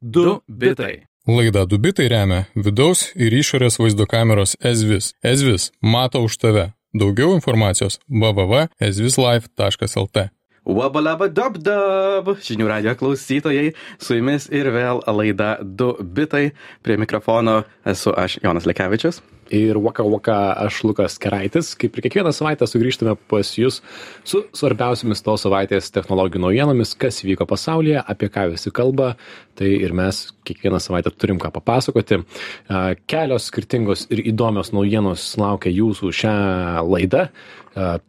Du bitai. Laida Dubitai remia vidaus ir išorės vaizdo kameros Ezvis. Ezvis mato už tave. Daugiau informacijos www.ezvislife.lt. Wabalaba dub dub, žinių radio klausytojai, su jumis ir vėl laida 2 bitai. Prie mikrofono esu aš Jonas Lekevičius. Ir Waka Waka aš Lukas Keraitis. Kaip ir kiekvieną savaitę sugrįžtame pas Jūs su svarbiausiamis tos savaitės technologijų naujienomis, kas vyko pasaulyje, apie ką visi kalba. Tai ir mes kiekvieną savaitę turim ką papasakoti. Kelios skirtingos ir įdomios naujienos laukia Jūsų šią laidą.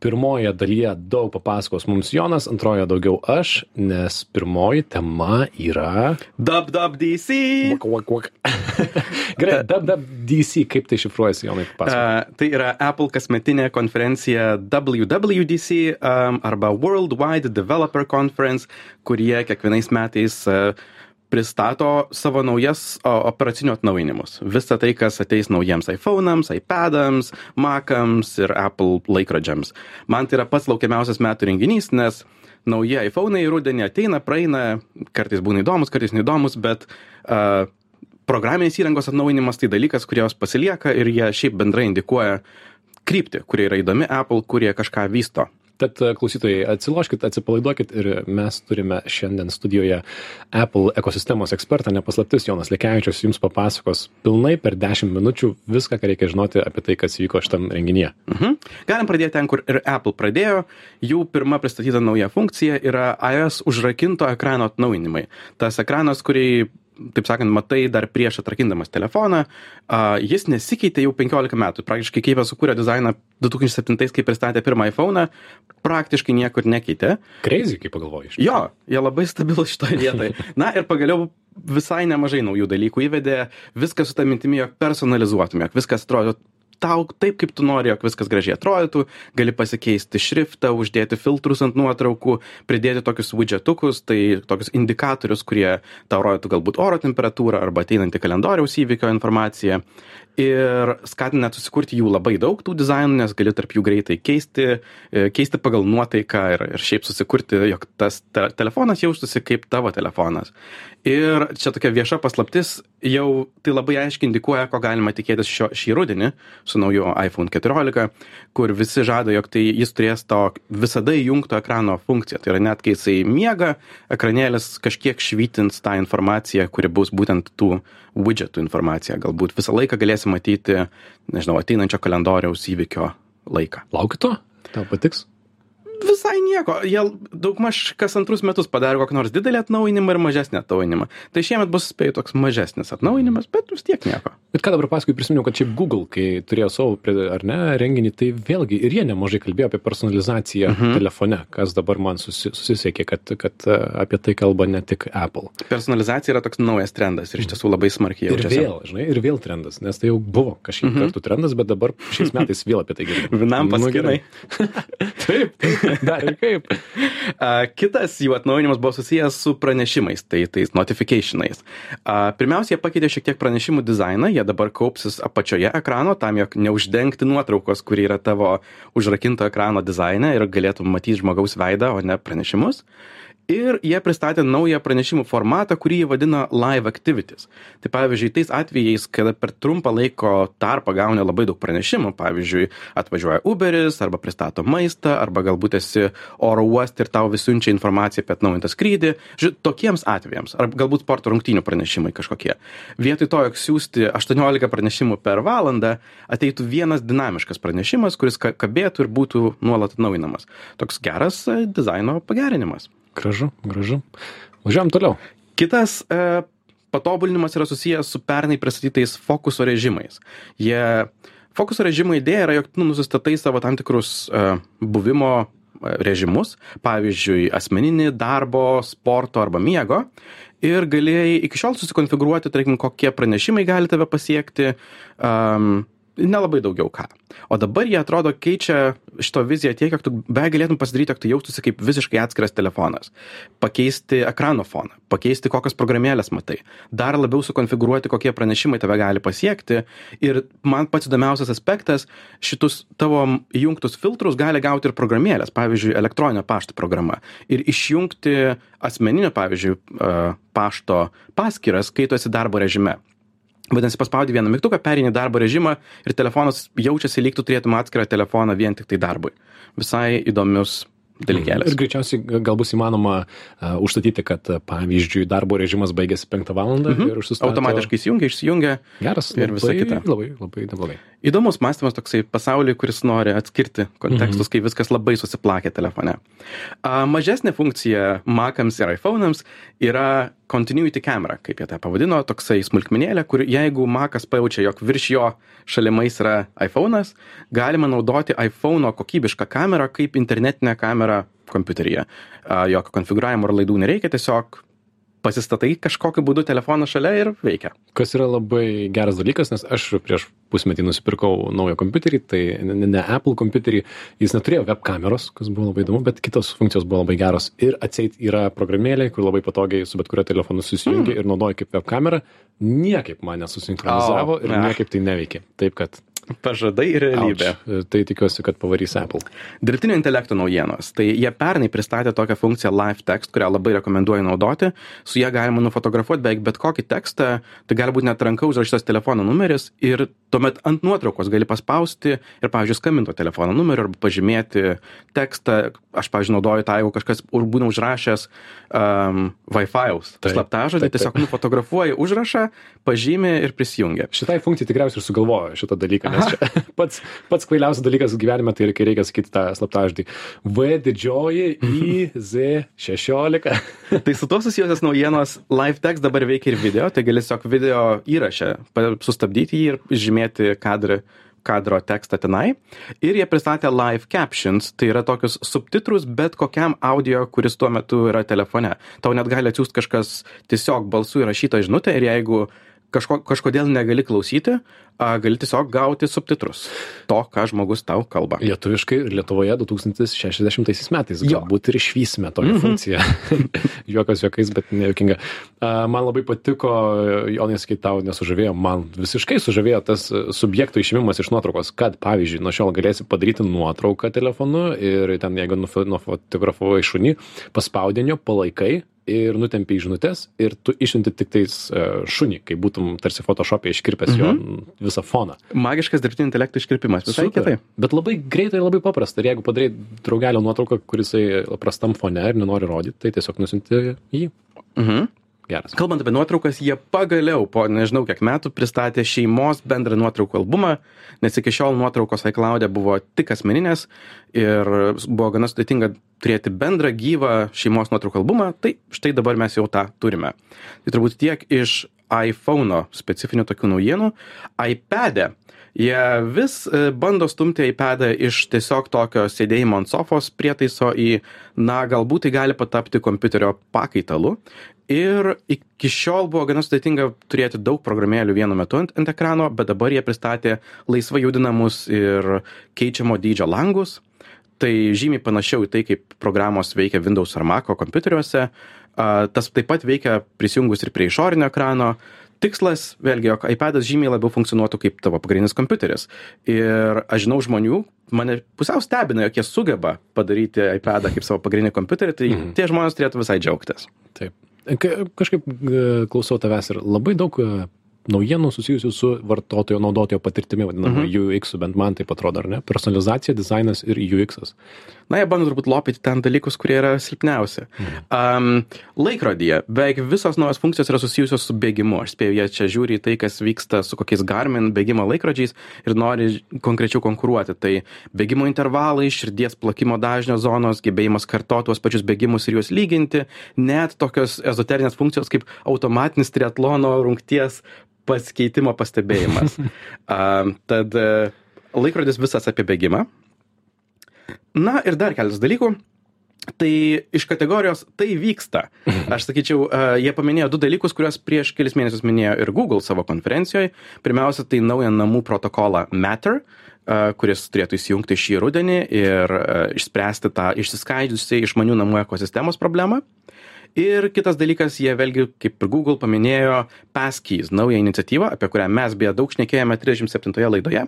Pirmoje dalyje daug papasakos mums Jonas, antroje daugiau aš, nes pirmoji tema yra... Dub dub DC. Waka Waka Waka. Gerai, WWDC, kaip tai šifruojasi, Jonai, papasakok. Uh, tai yra Apple kasmetinė konferencija WWDC um, arba Worldwide Developer Conference, kurie kiekvienais metais uh, pristato savo naujas o, operacinių atnaujinimus. Visą tai, kas ateis naujiems iPhone'ams, iPad'ams, Mac'ams ir Apple laikrodžiams. Man tai yra pats laukiamiausias metų renginys, nes nauji iPhone'ai rudenį ateina, praeina, kartais būna įdomus, kartais neįdomus, bet uh, programinės įrangos atnaujinimas tai dalykas, kurios pasilieka ir jie šiaip bendrai indikuoja kryptį, kurie yra įdomi Apple, kurie kažką vysto. Tad e, klausytojai, atsiloškit, atsipalaiduokit ir mes turime šiandien studijoje Apple ekosistemos ekspertą, nepaslaptis Jonas Lekevičius, jums papasakos pilnai per 10 minučių viską, ką reikia žinoti apie tai, kas vyko šitam renginyje. Mhm. Galim pradėti ten, kur ir Apple pradėjo. Jų pirma pristatyta nauja funkcija yra iOS užrakinto ekrano atnaujinimai. Tas ekranas, kurį taip sakant, matai dar prieš atrakindamas telefoną, uh, jis nesikeitė jau 15 metų. Praktiškai kaip jie sukūrė dizainą 2007, kai pristatė pirmą iPhone, praktiškai niekur nekeitė. Crazy, kaip pagalvoji. Jo, jie labai stabilus šitoje vietoje. Na ir pagaliau visai nemažai naujų dalykų įvedė, viską su tą mintimi, jog personalizuotum, jog viskas atrodo tau taip, kaip tu nori, jog viskas gražiai atrodytų, gali pasikeisti šriftą, uždėti filtrus ant nuotraukų, pridėti tokius widgetukus, tai tokius indikatorius, kurie tau rodytų galbūt oro temperatūrą arba ateinantį kalendoriaus įvykio informaciją. Ir skatina net susikurti jų labai daug tų dizainų, nes gali tarp jų greitai keisti, e, keisti pagal nuotaiką ir, ir šiaip susikurti, jog tas te telefonas jaustųsi kaip tavo telefonas. Ir čia tokia vieša paslaptis, jau tai labai aiškiai indikuoja, ko galima tikėtis šio, šį rudenį su nauju iPhone 14, kur visi žada, jog tai jis turės to visada įjungto ekrano funkciją. Tai yra net kai jisai miega, ekranėlis kažkiek švytins tą informaciją, kuri bus būtent tų widgetų informacija. Galbūt visą laiką galėsi matyti, nežinau, ateinančio kalendoriaus įvykio laiką. Laukiu to? Tau patiks? Visai nieko. Jie daugmaž kas antrus metus padarė kokį nors didelį atnaujinimą ir mažesnį atnaujinimą. Tai šiemet bus, spėjau, toks mažesnis atnaujinimas, bet vis tiek nieko. Bet ką dabar paskui prisiminiau, kad šiaip Google, kai turėjo savo, ar ne, renginį, tai vėlgi ir jie nemažai kalbėjo apie personalizaciją Mhm. telefone, kas dabar man susi, susisiekė, kad, kad e, apie tai kalba ne tik Apple. Personalizacija yra toks naujas trendas ir iš tiesų labai smarkiai Ir jaučiasi. vėl, žinai, ir vėl trendas, nes tai jau buvo kažkiek Mhm. kartų trendas, bet dabar šiais metais vėl apie tai girdime. Vienam Nu, paskinai. Taip, taip, dar ir kaip. A, Kitas jų atnaujinimas buvo susijęs su pranešimais, tai tais notificationais. A, Pirmiausia, jie pakeitė šiek tiek pranešimų dizainą, jie dabar kaupsis apačioje ekrano, tam, jog neuždengti nuotraukos, kuri yra tavo užrakinto ekrano dizaine ir galėtum matyti žmogaus veidą, o ne pranešimus. Ir jie pristatė naują pranešimų formatą, kurį jie vadina Live Activities. Tai pavyzdžiui, tais atvejais, kada per trumpą laiko tarpą gauni labai daug pranešimų, pavyzdžiui, atvažiuoja Uberis, arba pristato maistą, arba galbūt esi oro uoste ir tau vis siunčia informaciją apie atnaujintą skrydį. Žiūrėk, tokiems atvejams, ar galbūt sporto rungtynių pranešimai kažkokie. Vietoj to, jog siūsti 18 pranešimų per valandą, ateitų vienas dinamiškas pranešimas, kuris ka- kabėtų ir būtų nuolat atnaujinamas. Toks geras e, dizaino pagerinimas. Gražu, gražu. Važiuojam toliau. Kitas e, patobulinimas yra susijęs su pernai pristatytais fokuso režimais. Jie, fokuso režimo idėja yra, jog tu nusistatai savo tam tikrus e, buvimo e, režimus, pavyzdžiui, asmeninį, darbo, sporto arba miego. Ir galėjai iki šiol susikonfigūruoti, tarkim, kokie pranešimai gali tave pasiekti, um, nelabai daugiau ką. O dabar jie atrodo keičia šito viziją tiek, jog tu be galėtum pasidaryti, jog tu jaustųsi kaip visiškai atskiras telefonas. Pakeisti ekrano foną, pakeisti kokias programėlės matai, dar labiau sukonfigūruoti, kokie pranešimai tave gali pasiekti. Ir man pats įdomiausias aspektas, šitus tavo įjungtus filtrus gali gauti ir programėlės, pavyzdžiui, elektroninio pašto programa. Ir išjungti asmeninio, pavyzdžiui, pašto paskiras, kai tu esi darbo režime vadinasi paspaudi vieną mygtuką pereini į darbo režimą ir telefonas jaučiasi lyg tu turėtum atskirą telefoną vien tiktai darbui visai įdomius dalykėlis. Ir greičiausiai gal bus įmanoma uh, užstatyti, kad pavyzdžiui darbo režimas baigėsi 5 valandą Mhm. ir užsistato. Automatiškai įsijungia, išsijungia. Geras ir visa labai, kita. Labai, labai neblogai. Įdomus mąstymas toksai pasauliui, kuris nori atskirti kontekstus, kai viskas labai susiplakė telefone. A, mažesnė funkcija Macams ir iPhone'ams yra Continuity Camera, kaip jie tą pavadino, toksai smulkmenėlė, kur jeigu Macas pajaučia, jog virš jo šalimais yra iPhone'as, galima naudoti iPhone'o kokybišką kamerą kaip internetinę kamerą kompiuteryje. A, Jokio konfigūravimo ar laidų nereikia, tiesiog pasistatai kažkokiu būdu telefoną šalia ir veikia. Kas yra labai geras dalykas, nes aš prieš pusmetį nusipirkau naują kompiuterį, tai ne, ne- Apple kompiuterį, jis neturėjo web kameros, kas buvo labai įdomu, bet kitos funkcijos buvo labai geros. Ir atseit yra programėlė, kur labai patogiai su bet kuriuo telefonu susijungi mm. ir naudoji kaip web kamerą, niekaip man nesusinkronizavo O, ir ne. niekaip tai neveikė. Taip kad Pažadai ir realybė. Ouch. Tai tikiuosi, kad pavarys Apple. Dirbtinio intelekto naujienos. Tai jie pernai pristatė tokią funkciją Live Text, kurią labai rekomenduoju naudoti. Su ją galima nufotografuoti beveik bet kokį tekstą. Tai gali būti net ranka užrašytas telefono numeris ir tuomet ant nuotraukos gali paspausti ir, pavyzdžiui, skambinto telefono numeriu arba pažymėti tekstą. Aš, pavyzdžiui, naudoju tą, jeigu kažkas būna užrašęs um, Wi-Fi'aus taip. tiesiog nufotografuoji užrašą, pažymi ir prisijungia. Šitai funkcijai tikriausiai ir sugalvojo šitą dalyką, nes čia pats, pats kvailiausias dalykas gyvenime tai yra, kai reikia sakyti tą slaptažodį. V didžioji į Z 16. tai su tuo susijusios naujienos live text dabar veikia ir video, tai gali tiesiog video įrašę sustabdyti jį ir žymėti kadrą kadro tekstą tenai. Ir jie pristatė live captions, tai yra tokius subtitrus bet kokiam audio, kuris tuo metu yra telefone. Tau net gali atsiųsti kažkas tiesiog balsų įrašytą žinutę ir jeigu kažko, kažkodėl negali klausyti, a, gali tiesiog gauti subtitrus to, ką žmogus tau kalba. Lietuviškai ir Lietuvoje 2060 metais Jo. galbūt ir išvysime tokią funkciją. Juokas juokais, bet nejuokinga. Man labai patiko, Jonai, sakai, tau nesužavėjo, man visiškai sužavėjo tas e, subjektų išėmimas iš nuotraukos, kad, pavyzdžiui, nuo šiol galėsi padaryti nuotrauką telefonu ir ten, jeigu nufotografavai šunį, paspaudinio, palaikai ir nutempi į žinutės ir tu išsiunti tik tais e, šunį, kai būtum tarsi Photoshop'e iškirpęs jo visą foną. Magiškas dirbtinio intelekto iškirpimas. Visai kitaip. Bet labai greitai ir labai paprasta. Ir jeigu padarai draugelio nuotrauką, kuris prastam fone ir nenori rodyti, tai tiesiog nusinti jį. Mhm. Geras. Kalbant apie nuotraukas, jie pagaliau po nežinau kiek metų pristatė šeimos bendrą nuotraukų albumą, nes iki šiol nuotraukos iCloud'e buvo tik asmeninės ir buvo gana sudėtinga turėti bendrą gyvą šeimos nuotraukų albumą, tai štai dabar mes jau tą turime. Tai turbūt tiek iš iPhone'o specifinių tokių naujienų. iPad'e jie vis e, bando stumti iPad'ą iš tiesiog tokio sėdėjimo ant sofos prietaiso į, na, galbūt tai gali patapti kompiuterio pakaitalu. Ir iki šiol buvo gana sudėtinga turėti daug programėlių vienu metu ant, ant ekrano, bet dabar jie pristatė laisvai judinamus ir keičiamo dydžio langus. Tai žymiai panašiau į tai, kaip programos veikia Windows ar Mac kompiuteriuose. A, Tas taip pat veikia prisijungus ir prie išorinio ekrano. Tikslas, vėlgi, jog iPadas žymiai labiau funkcionuotų kaip tavo pagrindinis kompiuteris. Ir aš žinau žmonių, mane pusiau stebina, jog jie sugeba padaryti iPadą kaip savo pagrindinį kompiuterį, tai Mhm. tie žmonės turėtų visai džiaugtis. Taip. Ka- Kažkaip klausau tavęs ir labai daug naujienų susijusių su vartotojo naudotojo patirtimi, vadinama Mhm. UX, bent man taip atrodo, ar ne? Personalizacija, dizainas ir UX. -as. Na, jie bando turbūt lopyti ten dalykus, kurie yra silpniausi. Um, laikrodyje beveik visos naujos funkcijos yra susijusios su bėgimu. Aš spėju, jie čia žiūri į tai, kas vyksta su kokiais Garmin bėgimo laikrodžiais ir nori konkrečiau konkuruoti. Tai bėgimo intervalai, širdies plakimo dažnio zonos, gebėjimas kartoti tuos pačius bėgimus ir juos lyginti, net tokios ezoterinės funkcijos kaip automatinis triatlono rungties pasikeitimo pastebėjimas. um, tad e, laikrodis visas apie bėgimą. Na ir dar keletas dalykų. Tai iš kategorijos tai vyksta. Aš sakyčiau, uh, jie paminėjo du dalykus, kuriuos prieš kelis mėnesius minėjo ir Google savo konferencijoje. Pirmiausia, tai naują namų protokolą Matter, uh, kuris turėtų įsijungti šį rudenį ir išspręsti tą išsiskaidžiusią išmanių namų ekosistemos problemą. Ir kitas dalykas, jie vėlgi, kaip ir Google paminėjo, Passkeys, naują iniciatyvą, apie kurią mes beje daug šnekėjome 37 laidoje.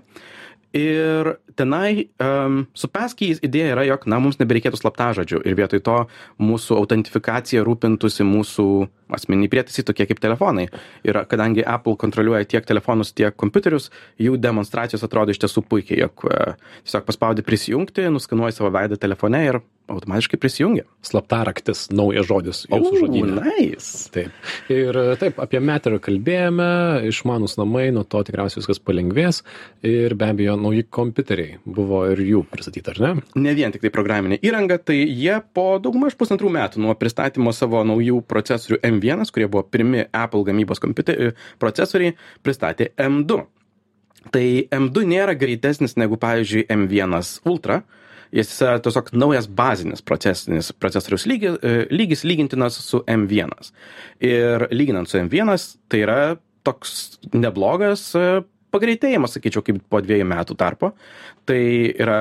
Ir tenai um, su Passkeys idėja yra, jog na, mums nebereikėtų slaptažodžių ir vietoj to mūsų autentifikacija rūpintųsi mūsų asmeniniai prietaisai tokie kaip telefonai. Ir kadangi Apple kontroliuoja tiek telefonus, tiek kompiuterius, jų demonstracijos atrodo iš tiesų puikiai, jog uh, tiesiog paspaudi prisijungti, nuskanuoji savo veidą telefone ir automatiškai prisijungia. Slaptaraktis, naujas žodis jūsų žodyne. Nice. Taip. Ir taip, apie Matter kalbėjome, išmanus namai, nuo to tikriausiai viskas palengvės ir be abejo nauji kompiuteriai buvo ir jų pristatyti, ar ne? Ne vien tik tai programinė įranga, tai jie po daugmaž pusantrų metų nuo pristatymo savo naujų procesorių M1, kurie buvo pirmi Apple gamybos kompiuteriai, procesoriai, pristatė M2. Tai M2 nėra greitesnis negu, pavyzdžiui, M1 Ultra, jis yra tiesiog naujas bazinis procesinis procesoriaus lygis, lygis lygintinas su M1. Ir lyginant su M1, tai yra toks neblogas pagreitėjimas, sakyčiau, kaip po dviejų metų tarpo. Tai yra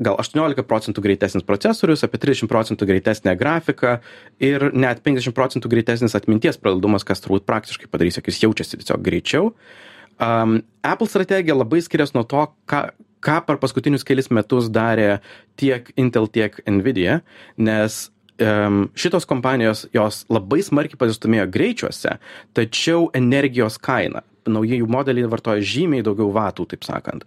gal 18 procentų greitesnis procesorius, apie 30 procentų greitesnė grafika ir net 50 procentų greitesnis atminties pralaidumas, kas turbūt praktiškai padarys, jog jis jaučiasi tiesiog greičiau. Um, Apple strategija labai skiriasi nuo to, ką, ką per paskutinius kelis metus darė tiek Intel, tiek Nvidia, nes um, šitos kompanijos jos labai smarkiai pasistumėjo greičiuose, tačiau energijos kaina nauji jų modeliai vartoja žymiai daugiau vatų, taip sakant.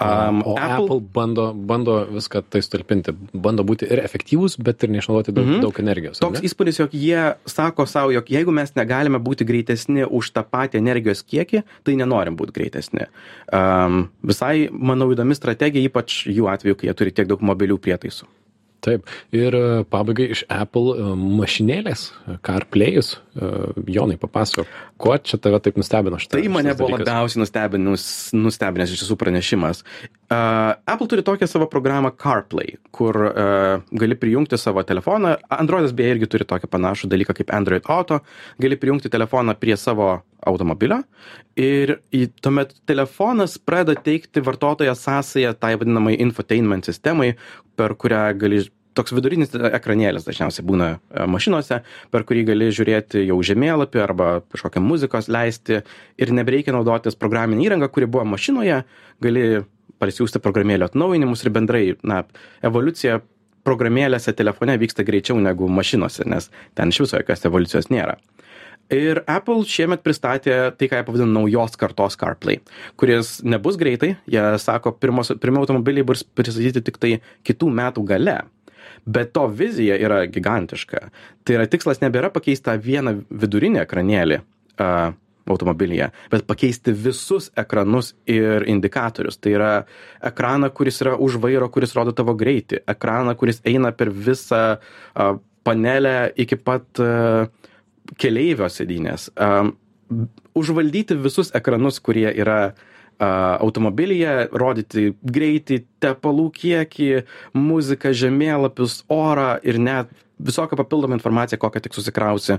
Um, o Apple, Apple bando, bando viską tai stalpinti, bando būti ir efektyvūs, bet ir neišnaudoti daug, mm -hmm. daug energijos. Toks įspūdis, jog jie sako savo, jog jeigu mes negalime būti greitesni už tą patį energijos kiekį, tai nenorim būti greitesni. Um, visai, manau, įdomi strategija, ypač jų atveju, kai jie turi tiek daug mobilių prietaisų. Taip. Ir pabaigai iš Apple mašinėlės, CarPlay'us. Jonai, papasakok, kuo čia tave taip nustebino šitą? Tai mane buvo dalykas? labiausiai nustebinus, nustebinęs iš tiesų pranešimas. Uh, Apple turi tokią savo programą CarPlay, kur uh, gali prijungti savo telefoną. Androidas beje irgi turi tokį panašų dalyką kaip Android Auto. Gali prijungti telefoną prie savo automobilio ir tuomet telefonas pradeda teikti vartotojo sąsają tai vadinamai infotainment sistemai, per kurią gali toks vidurinis ekranėlis dažniausiai būna mašinose, per kurį gali žiūrėti jau žemėlapį arba kažkokią muzikos leisti ir nebereikia naudotis programinę įrangą, kuri buvo mašinoje, gali parsiųsti programėlio atnaujinimus ir bendrai, na, evoliucija programėlėse telefone vyksta greičiau negu mašinose, nes ten iš viso jokios evoliucijos nėra. Ir Apple šiemet pristatė tai, ką jie pavadino naujos kartos CarPlay, kuris nebus greitai, jie sako, pirmos, pirmie automobiliai bus pristatyti tik tai kitų metų gale. Bet to vizija yra gigantiška. Tai yra tikslas nebėra pakeisti tą vieną vidurinį ekranėlį uh, automobilyje, bet pakeisti visus ekranus ir indikatorius. Tai yra ekraną, kuris yra už vairo, kuris rodo tavo greitį, ekraną, kuris eina per visą uh, panelę iki pat uh, keleivio sėdynės. Um, užvaldyti visus ekranus, kurie yra uh, automobilyje, rodyti greitį, tepalų kiekį, muziką, žemėlapius, orą ir net visokią papildomą informaciją, kokią tik susikrausi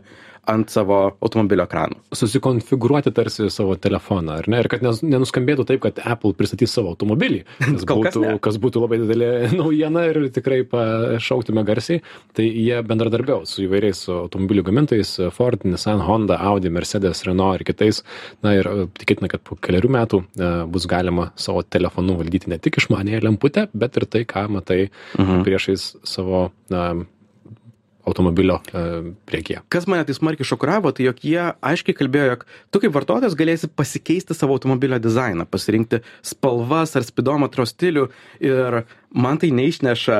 ant savo automobilio ekranų. Susikonfigūruoti tarsi savo telefoną, ar ne? Ir kad nenuskambėtų taip, kad Apple pristatys savo automobilį, kas, būtų, kas, kas būtų labai didelė naujiena ir tikrai pašauktume garsiai, tai jie bendradarbiaus su įvairiais automobilių gamintojais - Ford, Nissan, Honda, Audi, Mercedes, Renault ir kitais. Na ir e, tikėtina, kad po keliarių metų e, bus galima savo telefonu valdyti ne tik išmanėją lemputę, bet ir tai, ką matai mhm. priešais savo na, automobilio e, priekyje. Kas mane tai smarkiai šokiravo, tai jog jie aiškiai kalbėjo, jog tu kaip vartotojas galėsi pasikeisti savo automobilio dizainą, pasirinkti spalvas ar spidometro stilių ir man tai neišneša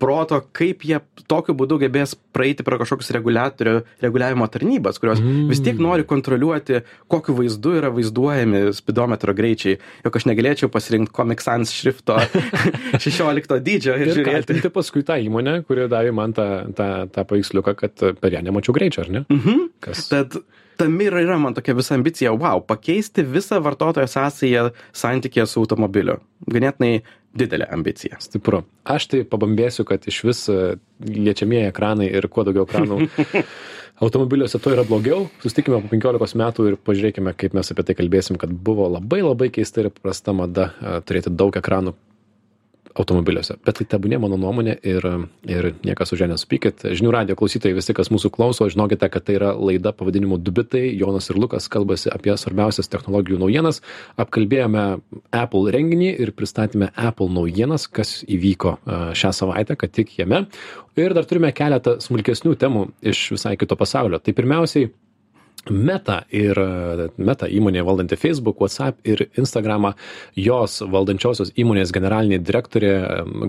proto, kaip jie tokiu būdu gebės praeiti pro kažkokius reguliavimo tarnybas, kurios mm. vis tiek nori kontroliuoti, kokiu vaizdu yra vaizduojami spidometro greičiai, jog aš negalėčiau pasirinkti Comic Sans šrifto 16 dydžio ir, ir žiūrėti. Ir paskui tą įmonę, kuri davė man tą, tą, tą paveiksliuką, kad per ją nemačiau greičio, ar ne? Mm -hmm. Kas? Tad tame ir yra man tokia visa ambicija, wow, pakeisti visą vartotojo sąsąją santykėje su automobiliu. Ganėtinai didelė ambicija. Stipru. Aš tai pabambėsiu, kad iš vis e, liečiamieji ekranai ir kuo daugiau ekranų automobiliuose to yra blogiau. Sustikime po 15 metų ir pažiūrėkime, kaip mes apie tai kalbėsim, kad buvo labai labai keista ir prasta mada e, turėti daug ekranų automobiliuose. Bet tai tebūnė mano nuomonė ir, ir niekas už ją nesupykit. Žinių radio klausytojai, visi, kas mūsų klauso, žinokite, kad tai yra laida pavadinimu Dubitai. Jonas ir Lukas kalbasi apie svarbiausias technologijų naujienas. Apkalbėjome Apple renginį ir pristatėme Apple naujienas, kas įvyko šią savaitę, kad tik jame. Ir dar turime keletą smulkesnių temų iš visai kito pasaulio. Tai pirmiausiai Meta ir Meta įmonė valdanti Facebook, WhatsApp ir Instagramą, jos valdančiosios įmonės generalinė direktorė,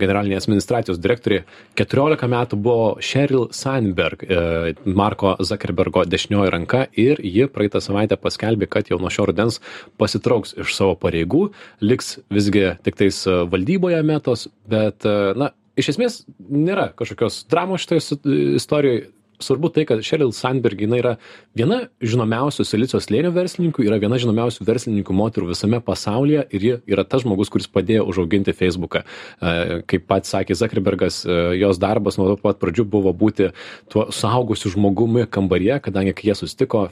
generalinė administracijos direktorė 14 metų buvo Sheryl Sandberg, e, Marko Zuckerbergo dešinioji ranka ir ji praeitą savaitę paskelbė, kad jau nuo šio rudens pasitrauks iš savo pareigų, liks visgi tik tais valdyboje metos, bet, e, na, iš esmės nėra kažkokios dramos šitoje istorijoje svarbu tai kad šeril sandberg jinai yra viena žinomiausių silicio slėnio verslininkų yra viena žinomiausių verslininkų moterų visame pasaulyje ir ji yra tas žmogus kuris padėjo užauginti feisbuką e, kaip pats sakė zakerbergas e, jos darbas nuo pat pradžių buvo būti tuo suaugusiu žmogumi kambaryje kadangi kai jie susitiko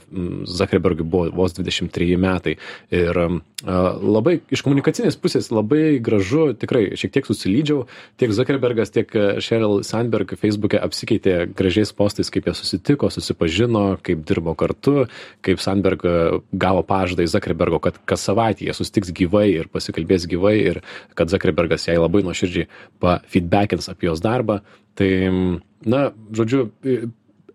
zakerbergui buvo vos dvidešim treji metai. Ir e, labai iš komunikacinės pusės labai gražu tikrai šiek tiek susilydžiau tiek zakerbergas tiek šeril sandberg feisbuke apsikeitė gražiais postais kaip kaip jie susitiko, susipažino, kaip dirbo kartu, kaip Sandberg e, gavo pažadą į Zuckerbergo, kad kas savaitę jie susitiks gyvai ir pasikalbės gyvai ir kad Zuckerbergas jai labai nuoširdžiai pafeedbackins apie jos darbą. Tai, na, žodžiu,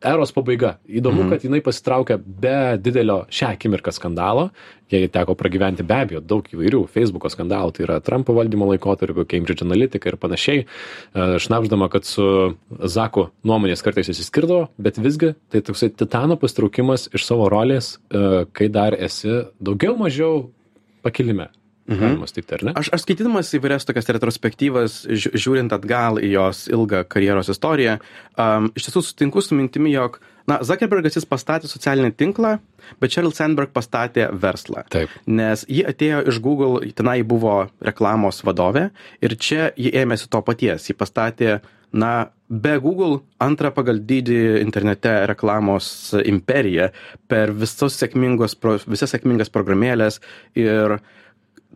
eros pabaiga. Įdomu, mhm. kad jinai pasitraukė be didelio šią akimirką skandalo. Jai teko pragyventi be abejo daug įvairių Facebook'o skandalų, tai yra Trumpo valdymo laikotarpiu, Cambridge Analytica ir panašiai. E, šnapždama, kad su Zaku nuomonės kartais įsiskirdavo, bet visgi tai toksai titano pastraukimas iš savo rolės, e, kai dar esi daugiau mažiau pakilime. Mhm. Galima sakyti, ar ne? Aš, aš skaitydamas įvairias tokias retrospektyvas, žiūrint atgal į jos ilgą karjeros istoriją, um, iš tiesų sutinku su mintimi, jog, na, Zuckerbergas jis pastatė socialinį tinklą, bet Sheryl Sandberg pastatė verslą. Taip. Nes ji atėjo iš Google, tenai buvo reklamos vadovė ir čia ji ėmėsi to paties. Ji pastatė, na, be Google antrą pagal dydį internete reklamos imperiją per visus sėkmingos, visas sėkmingas programėlės ir uh,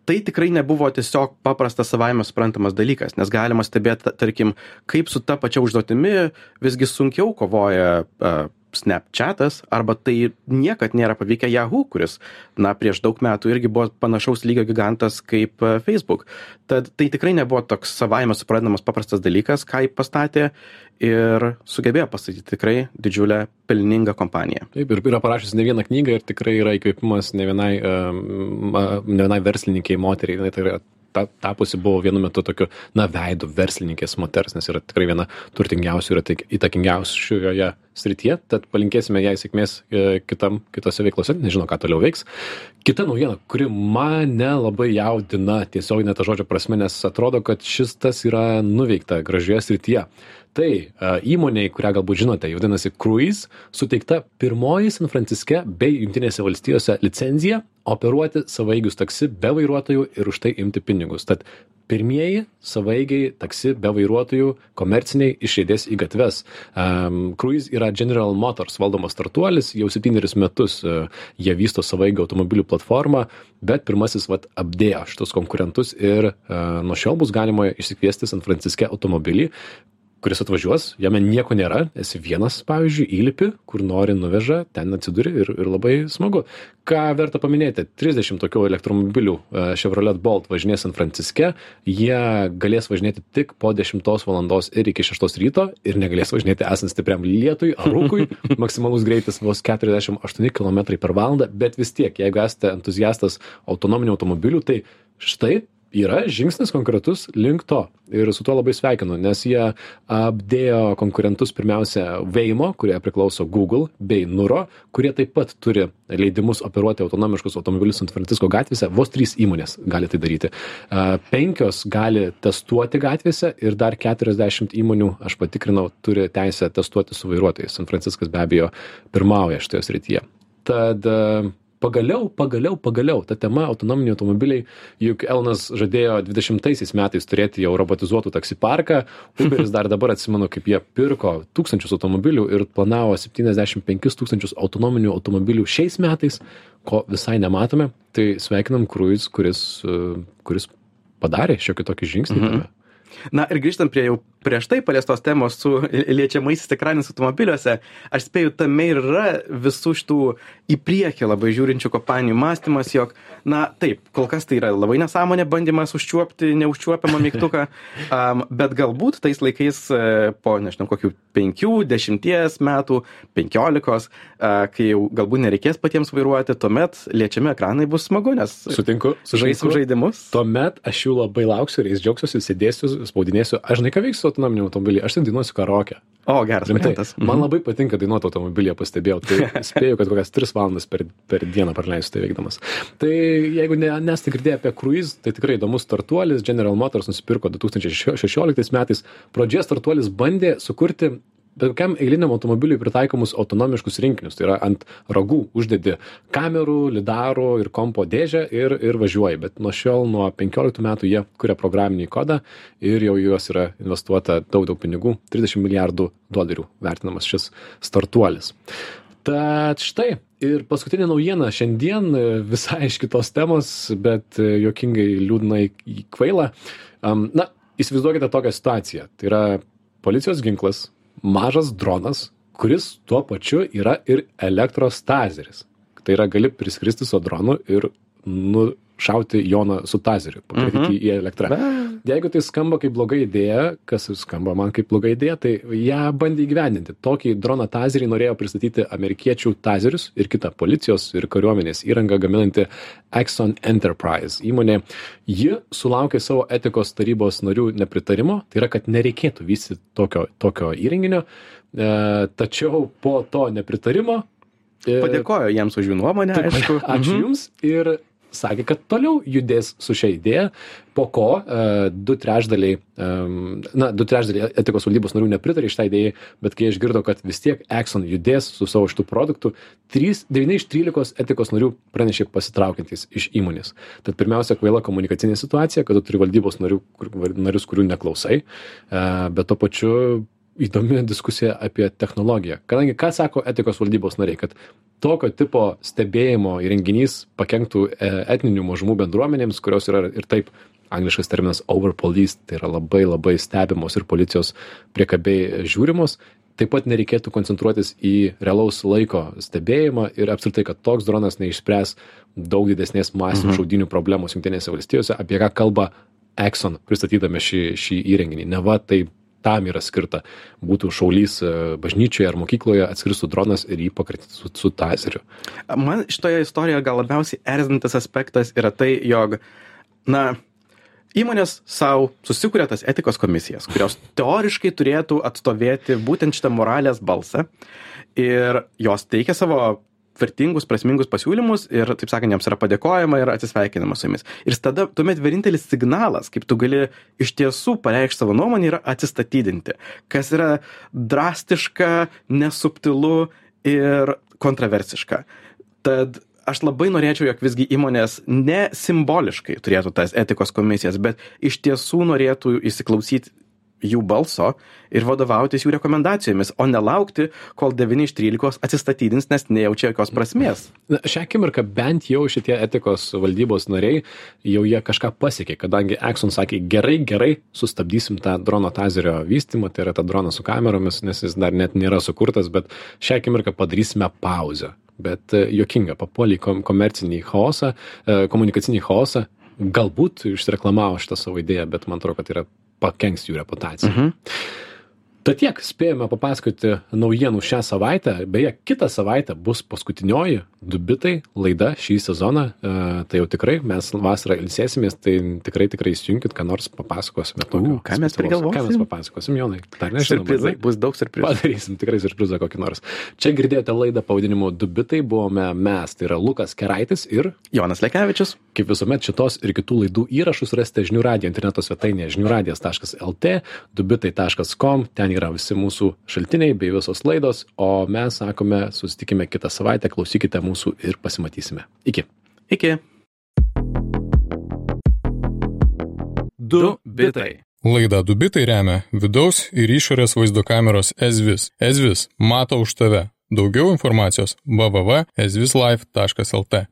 tai tikrai nebuvo tiesiog paprastas savaime suprantamas dalykas nes galima stebėt tarkim kaip su ta pačia užduotimi visgi sunkiau kovoja snapchatas arba tai niekad nėra pavykę yahoo kuris na prieš daug metų irgi buvo panašaus lygio gigantas kaip facebook. Tad tai tikrai nebuvo toks savaime suprantamas paprastas dalykas ką ji pastatė ir sugebėjo pastatyti tikrai didžiulę pelningą kompaniją. Taip ir yra parašiusi ne vieną knygą ir tikrai yra įkvėpimas ne vienai ne vienai verslininkei moteriai jinai tai yra ta tapusi buvo vienu metu tokiu na veidu verslininkės moters nes yra tikrai viena turtingiausių ir įtakingiausių šioje srityje. Tad palinkėsime jai sėkmės e, kitam kitose veiklose. Nežinau ką toliau veiks. Kita naujiena kuri mane labai jaudina tiesiogine to žodžio prasme nes atrodo kad šis tas yra nuveikta gražioje srityje. Tai e, įmonei kurią galbūt žinote vadinasi cruise suteikta pirmoji san franciske bei jungtinėse valstijose licenzija operuoti savaeigius taksi be vairuotojų ir už tai imti pinigus. Tad pirmieji savaeigiai taksi be vairuotojų komerciniai išriedės į gatves. Um, cruise yra general motors valdomas startuolis jau septynerius metus uh, jie vysto savaeigių automobilių platformą bet pirmasis vat apdėjo šitus konkurentus ir uh, nuo šiol bus galima išsikviesti san franciske automobilį kuris atvažiuos jame nieko nėra esi vienas pavyzdžiui įlipi kur nori nuveža ten atsiduri ir ir labai smagu. Ką verta paminėti trisdešim tokių elektromobilių chevrolet bolt važinės san franciske jie galės važinėti tik po dešimtos valandos ir iki šeštos ryto ir negalės važinėti esant stipriam lietui ar rūkui. Maksimalus greitis vos keturiasdešim aštuoni kilometrai per valandą bet vis tiek jeigu esate entuziastas autonominių automobilių tai štai yra žingsnis konkretus link to. Ir su tuo labai sveikinu nes jie apdėjo konkurentus pirmiausia veimo kurie priklauso google bei nuro kurie taip pat turi leidimus operuoti autonomiškus automobilius san francisko gatvėse. Vos trys įmonės gali tai daryti. Penkios gali testuoti gatvėse ir dar keturiasdešimt įmonių aš patikrinau turi teisę testuoti su vairuotojais. San franciskas be abejo pirmauja šitoje srityje. Tad pagaliau pagaliau pagaliau ta tema autonominiai automobiliai juk elonas žadėjo dvidešimtaisiais metais turėti jau robotizuotų taksi parką. Uberis dar dabar atsimenu kaip jie pirko tūkstančius automobilių ir planavo septyniasdešim penkis tūkstančius autonominių automobilių šiais metais ko visai nematome. Tai sveikinam kruiz kuris kuris padarė šiokį tokį žingsnį tame. Na ir grįžtant prie jau prieš tai paliestos temos su liečiamaisiais ekranais automobiliuose aš spėju tame ir yra visų šitų į priekį labai žiūrinčių kompanijų mąstymas jog na taip kol kas tai yra labai nesąmonė bandymas užčiuopti neužčiuopiamą mygtuką am, bet galbūt tais laikais e, po nežinau kokių penkių dešimties metų penkiolikos a, kai jau galbūt nereikės patiems vairuoti tuomet liečiami ekranai bus smagu nes sutinku žaisim sutinku. žaidimus. Tuomet aš jų labai lauksiu ir jais džiaugsiuosi sėdėsiu spaudinėsiu. Aš žinai ką veiksiu su autonominiu automobiliu aš ten dainuosiu karaoke. O geras variantas. Man labai patinka dainuot automobilyje pastebėjau. Tai spėju kad kokias tris valandas per per dieną praleisiu tai veikdamas. Tai jeigu ne nesate girdėję apie kruiz tai tikrai įdomus startuolis. General motors nusipirko du tūkstančiai šešioliktais metais. Pradžioje startuolis bandė sukurti bet kokiam eiliniam automobiliui pritaikomus autonomiškus rinkinius tai yra ant ragų uždedi kamerų lidarų ir kompo dėžę ir ir važiuoji. Bet nuo šiol nuo penkioliktų metų jie kuria programinį kodą ir jau į juos yra investuota daug daug pinigų. trisdešim milijardų dolerių vertinamas šis startuolis. Tad štai ir paskutinė naujiena šiandien visai iš kitos temos bet juokingai liūdnai kvaila. Na įsivaizduokite tokią situaciją. Tai yra policijos ginklas mažas dronas kuris tuo pačiu yra ir elektros tazeris tai yra gali priskristi su dronu ir nušauti joną su tazeriu pakartyti į elektrą. Jeigu tai skamba kaip bloga idėja kas skamba man kaip bloga idėja tai ją bandė įgyvendinti. Tokį droną tazerį norėjo pristatyti amerikiečių tazerius ir kita policijos ir kariuomenės įrangą gaminanti exxon enterprise įmonė. Ji sulaukė savo etikos tarybos narių nepritarimo tai yra kad nereikėtų vystyti tokio tokio įrenginio. E, tačiau po to nepritarimo e, padėkojo jiems už jų nuomonę Taip, aišku. Ačiū Mhm. Jums. Ir sakė, kad toliau judės su šia idėja, po ko uh, du trešdaliai, um, na, du trešdaliai etikos valdybos narių nepritarė šitai idėjai, bet kai išgirdo, kad vis tiek Exxon judės su savo šitų produktų, 3, 9 iš 13 etikos narių pranešė pasitraukiantys iš įmonės. Tad pirmiausia, kvaila komunikacinė situacija, kad tu turi valdybos narių, kur, narius, kurių neklausai, uh, bet to pačiu įdomi diskusija apie technologiją. Kadangi ką sako etikos valdybos nariai, kad tokio tipo stebėjimo įrenginys pakenktų e, etninių mažumų bendruomenėms, kurios yra ir taip angliškas terminas overpolice, tai yra labai labai stebimos ir policijos priekabiai žiūrimos. Taip pat nereikėtų koncentruotis į realaus laiko stebėjimą ir apskritai, kad toks dronas neišspręs daug didesnės masinių mhm. šaudinių problemos Junktinėse valstijose, apie ką kalba Exxon pristatydami šį, šį įrenginį. Ne va, tai tam yra skirta. Būtų šaulys e, bažnyčioje ar mokykloje, atskristų dronas ir jį pakartytų su, su taseriu. Man šitoje istorijoje gal labiausiai erzinantis aspektas yra tai, jog, na, įmonės savo susikuria tas etikos komisijas, kurios teoriškai turėtų atstovėti būtent šitą moralės balsą ir jos teikia savo vertingus, prasmingus pasiūlymus ir, taip sakant, jiems yra padėkojama ir atsisveikinama su jumis. Ir tada tuomet vienintelis signalas, kaip tu gali iš tiesų pareikšti savo nuomonę, yra atsistatydinti, kas yra drastiška, nesubtilu ir kontroversiška. Tad aš labai norėčiau, jog visgi įmonės ne simboliškai turėtų tas etikos komisijas, bet iš tiesų norėtų įsiklausyti jų balso ir vadovautis jų rekomendacijomis, o nelaukti, kol 9 iš 13 atsistatydins, nes nejaučia jokios prasmės. Na, šią akimirką bent jau šitie etikos valdybos nariai jau jie kažką pasiekė, kadangi Exxon sakė, gerai, gerai, sustabdysim tą drono tazerio vystymą, tai yra tą droną su kameromis, nes jis dar net nėra sukurtas, bet šią akimirką padarysime pauzę. Bet jokinga, papuolė į komercinį chaosą, komunikacinį chaosą, galbūt išreklamavo šitą savo idėją, bet man atrodo, kad yra pakenks jų reputacijai. Mhm. Tad tiek spėjome papasakoti naujienų šią savaitę. Beje, kitą savaitę bus paskutinioji dubitai laida šį sezoną. E, tai jau tikrai mes vasarą ilsėsimės, tai tikrai tikrai įsijunkit, ką nors papasakosime. U, ką mes prigalvosim? Ką mes papasakosim, Jonai? Dar nežinau. Surprizai, bus daug surprizų. Padarysim tikrai surprizą kokį nors. Čia girdėjote laidą pavadinimu Dubitai, buvome mes, tai yra Lukas Keraitis ir Jonas Lekevičius. Kaip visuomet šitos ir kitų laidų įrašus rasite žinių radio interneto svetainėje žiniųradijas.lt, dubitai.com, ten yra visi mūsų šaltiniai bei visos laidos, o mes sakome, susitikime kitą savaitę, klausykite mūsų ir pasimatysime. Iki. Iki. Du bitai. Laidą Dubitai remia vidaus ir išorės vaizdo kameros Ezvis. Ezvis mato už tave. Daugiau informacijos www.ezvislife.lt.